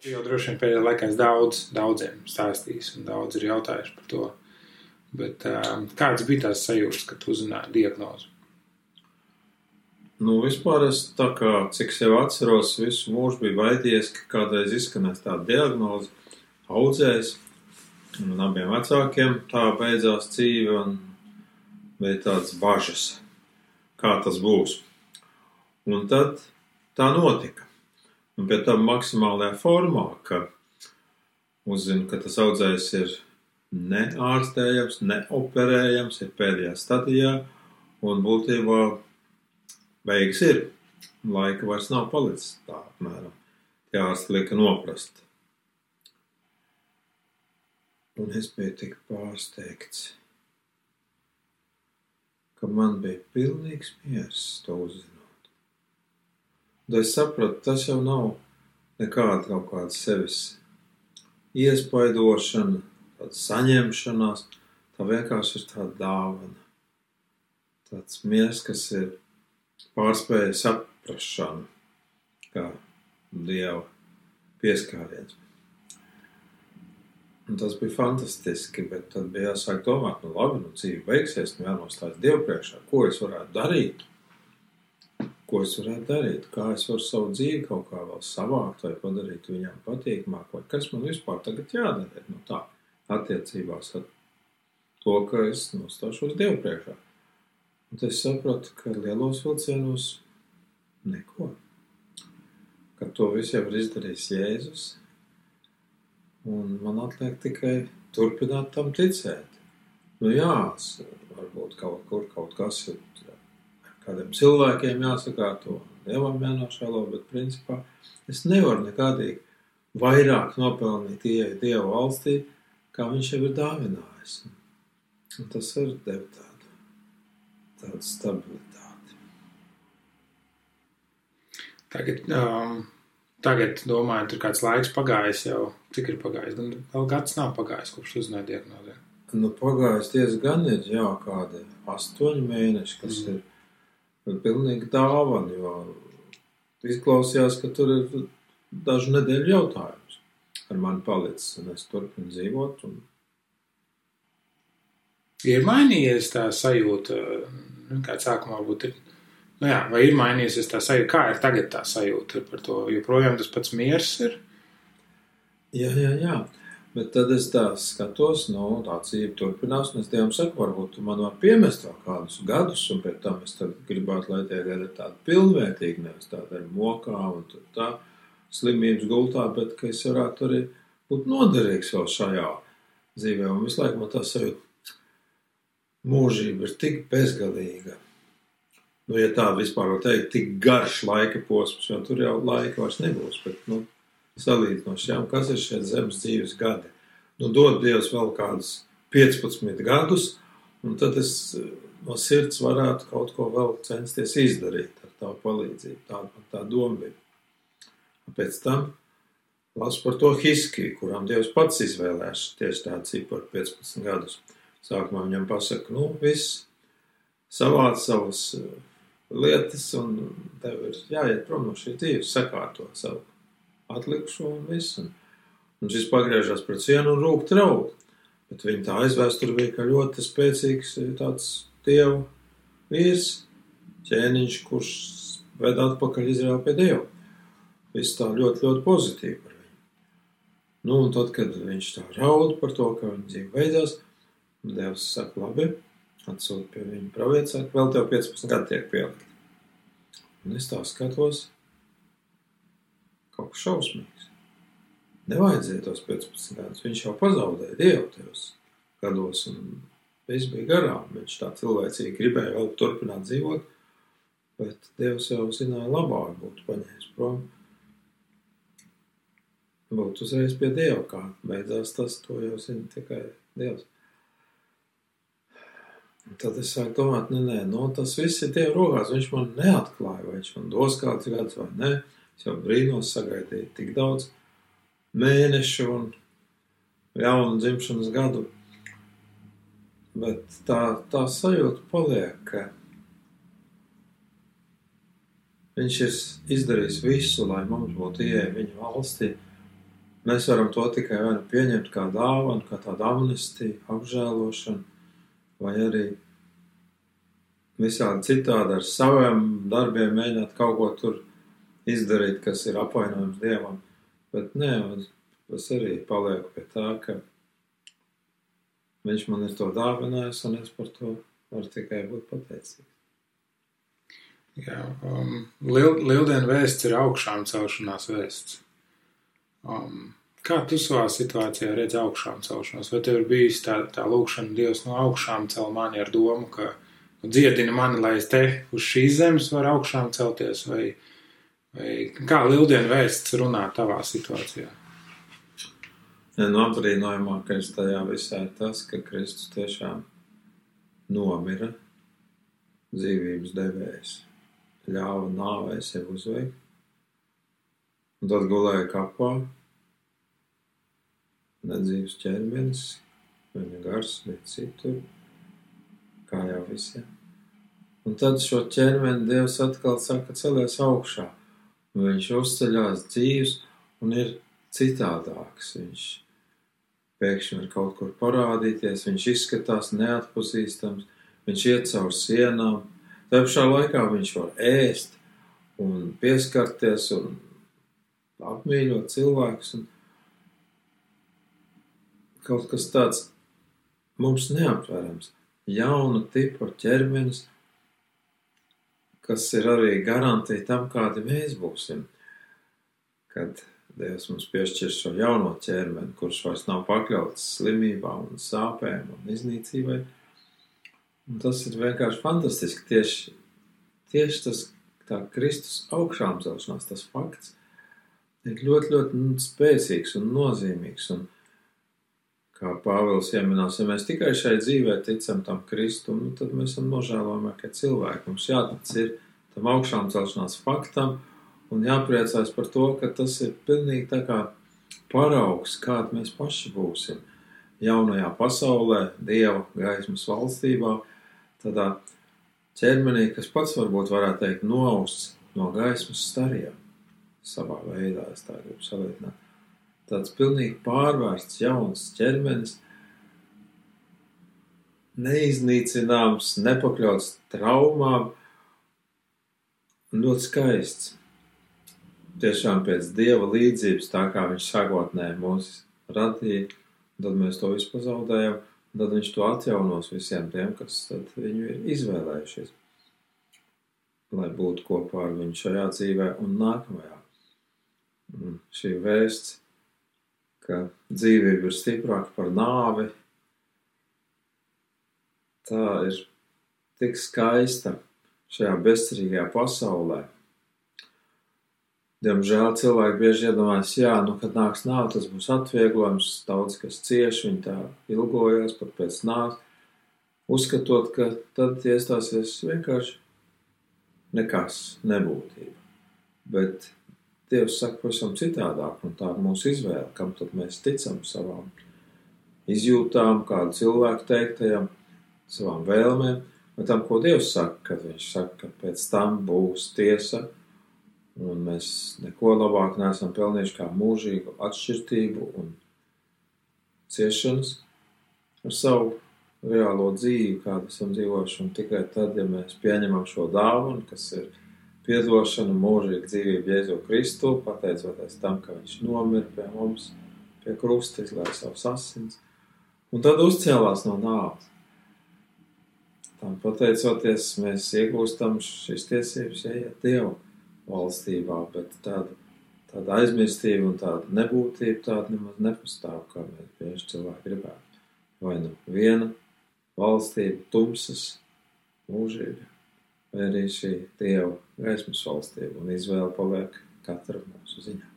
Jau droši vien pēdējā laikā es daudz, daudziem stāstījis un daudz ir jautājuši par to. Bet uh, kādas bija tās sajūtas, kad uzzināji diagnozi? Nu, vispār es tā kā, cik sev atceros, visu mūžu biju baidījies, ka kādreiz izskanēs tāda diagnoze, audzējs, un abiem vecākiem tā beidzās dzīve, un bija tādas bažas, kā tas būs. Un tad tā notika. Un pie tam maksimālajā formā, ka uzzina, ka tas audzējs ir neārstējams, neoperējams, ir pēdējā stadijā, un būtībā beigas ir. Laika vairs nav palicis tā, apmēram. Tie ārsti lika noprast. Un es biju tik pārsteigts, ka man bija pilnīgs miers to uzzināt. Tad es sapratu, tas jau nav nekāda kaut kāda sevis iespaidošana, tāda saņemšanās. Tā vienkārši ir tāda dāvana. Tāds miers, kas ir pārspēja saprašanu, kā Dieva pieskāriens. Un tas bija fantastiski, bet tad bija jāsāk domāt, nu labi, nu dzīve beigsies, nu jānostājas Dievu priekšā, ko es varētu darīt ko es varētu darīt, kā es varu savu dzīvi kaut kā vēl savākt vai padarīt viņam patīkamāk, vai kas man vispār tagad jādara no tā attiecībās ar to, ka es nostāšos Dievu priekšā. Un es sapratu, ka lielos vilcienos neko. Ka to visu jau ir izdarījis Jēzus, un man atliek tikai turpināt tam ticēt. Nu jā, varbūt kaut kur kaut kas ir kādiem cilvēkiem jāsakārto, dievam jānošēlo, bet principā es nevaru nekādīgi vairāk nopelnīt ieeja Dieva valstī, kā viņš jau ir dāvinājis. Un tas ir dev tādu, tādu stabilitāti. Tagad, um, tagad domāju, tur kāds laiks pagājis jau, cik ir pagājis, gan vēl gads nav pagājis, kopš uzzināja diagnozē. Nu, pagājis diezgan ir, jā, kādi astoņi mēneši, kas mm. ir pilnīgi dāvana, jo izklausījās, ka tur ir dažu nedēļu jautājums ar mani palicis, un es turpinu dzīvot. Un... Ir mainījies tā sajūta, nu, kā sākumā ir. Nu jā, vai ir mainījusies tā sajūta? Kā ir tagad tā sajūta par to? Joprojām tas pats miers ir? Jā, jā, jā. Bet tad es tā skatos, nu, tā dzīve turpinās, un es Dievam saku, varbūt tu man var piemest vēl kādus gadus, un pēc tam es gribētu, lai tie gadi ir tādi pilnvērtīgi, nevis tādi ar mokām un tā slimības gultā, bet ka es varētu arī būt noderīgs vēl šajā dzīvē. Un visu laiku man tā sajūta, mūžība ir tik bezgalīga. Nu, ja tā vispār var teikt, tik garš laika posms, jo tur jau laika vairs nebūs, bet, nu, salīdzinoši, ja, kas ir šie zemes dzīves gadi. Nu, dod Dievs vēl kādus 15 gadus, un tad es eh, no sirds varētu kaut ko vēl censties izdarīt ar tavu palīdzību. Man tā doma bija. Pēc tam lasu par to Hiskiju, kurām Dievs pats izvēlējās tieši tādu ciparu 15 gadus. Sākumā viņam pasaka, nu, viss savāc savas eh, lietas, un tev ir jāiet prom no šī dzīves, sakārtot savu atlikušo un visu. Un, šis pagriežās pret sienu un rūk trauk. Bet viņa tā aizvēsture bija kā ļoti spēcīgs eh, tāds dievu vīrs, ķēniņš, kurš ved atpakaļ Izraēlu pie Dieva. Viss tā ļoti, ļoti pozitīvi par viņu. Nu, un tad, kad viņš tā raud par to, ka viņa dzīve beidzās, Dievs saka, labi, atsūt pie viņa praviecāk, vēl tev 15 gadi tiek pielikt. Un es tā skatos, kas šausmīgs. Nevajadzēja tos 15 gadus. Viņš jau pazaudēja Dievu tajos gados, un viss bija garām. Viņš tā cilvēcīgi gribēja vēl turpināt dzīvot, bet Dievs jau zināja labāk būtu paņēmis prom. Būt uzreiz pie Dieva, kā beidzās tas, to jau zina tikai Dievs. Un tad es sāku domāt, nē, nē, no tas viss ir Dieva rokās. Viņš man neatklāja, vai viņš man dos kāds gads vai nē. Es jau brīnos sagaidīju tik daudz mēnešu un jaunu dzimšanas gadu. Bet tā, tā sajūta paliek, ka viņš ir izdarījis visu, lai mums būtu ieeja viņa valstī. mēs varam to tikai nu pieņemt kā dāvanu, kā tādu amnestiju, apžēlošanu, vai arī visādi citādi ar saviem darbiem mēģināt kaut ko tur izdarīt, kas ir apvainojums Dievam. Bet nē, es arī palieku pie tā, ka Viņš man ir to dāvinājis, un es par to varu tikai būt pateicīgs. Jā, um, liel, Lieldienu vēsts ir augšām celšanās vēsts. Um, kā tu savā situācijā redzi augšām celšanos? Vai tev ir bijis tā, tā lūkšana Dievs no augšām cel mani ar domu, ka dziedini mani, lai es te uz šīs zemes varu augšām celties, vai, vai kā Lieldienu vēsts runā tavā situācijā? Nu, apbrīnojamākais tajā visā ir tas, ka Kristus tiešām nomira dzīvības devējs, ļāva nāvei sev uzveikt, un tad gulēja kapā, nedzīvs ķermenis, viņa gars bija citur, kā jau visiem. Un tad šo ķermeni Dievs atkal saka celies augšā, viņš uzceļās dzīves un ir citādāks. Viņš pēkšņi var kaut kur parādīties, viņš izskatās neatpazīstams, viņš iet caur sienām. Tā pašā laikā viņš var ēst un pieskarties un apmīļot cilvēkus. Un kaut kas tāds mums neaptverams. Jauna tipa ķermenis, kas ir arī garantija tam, kādi mēs būsim. Kad Dievs mums piešķir šo jauno ķermeni, kurš vairs nav pakļauts slimībām, un sāpēm un iznīcībai. Un tas ir vienkārši fantastiski. Tieši, tieši tas Kristus augšām celšanās, tas fakts ir ļoti, ļoti spēcīgs un nozīmīgs. Un, kā Pāvils ieminās, ja mēs tikai šai dzīvē ticam tam Kristum, nu, tad mēs esam nožēlojamākie cilvēki. Mums jātic ir tam augšām celšanās faktam un jāpriecājas par to, ka tas ir pilnīgi tā kā paraugs, kāda mēs paši būsim jaunajā pasaulē, Dieva gaismas valstībā, tādā ķermenī, kas pats varbūt varētu teikt noausts no gaismas stariem savā veidā, es tā gribu salīdzināt. Tāds pilnīgi pārvērsts jauns ķermenis, neiznīcināms, nepakļauts traumām, ļoti skaists tiešām pēc Dieva līdzības, tā kā viņš sākotnēji mūs radīja, tad mēs to visu pazaudējam, tad viņš to atjaunos visiem tiem, kas viņu ir izvēlējušies, lai būtu kopā ar viņu šajā dzīvē un nākamajā. Un šī vēsts, ka dzīvība ir stiprāka par nāvi, tā ir tik skaista šajā bezcerīgajā pasaulē, Diemžēl cilvēki bieži iedomājas, jā, nu, kad nāks nāve, tas būs atvieglojums, daudz kas cieši, viņi tā ilgojas pat pēc nāves, uzskatot, ka tad iestāsies vienkārši nekas, nebūtība. Bet Dievs saka pavisam citādāk, un tā ir mūsu izvēle, kam tad mēs ticam savām izjūtām, kādu cilvēku teiktajam, savām vēlmēm, vai tam, ko Dievs saka, kad viņš saka, ka pēc tam būs tiesa, Un mēs neko labāk neesam pelnījuši kā mūžīgu atšķirtību un ciešanas ar savu reālo dzīvi, kādu esam dzīvojuši. Un tikai tad, ja mēs pieņemam šo dāvanu, kas ir piedošana, mūžīga dzīvība Jēzu Kristu, pateicoties tam, ka Viņš nomira pie mums, pie krusta, izlaiž savus asins, un tad uzcēlās no nāves. Tam pateicoties, mēs iegūstam šīs tiesības, ja iet Dievu valstībā, bet tāda, tāda aizmirstība un tāda nebūtība tāda nemaz nepastāv, kā mēs bieži cilvēki gribētu. Vai nu viena valstība, tumsas, mūžība, vai arī šī Dieva gaismas valstība, un izvēle paliek katra mūsu ziņā.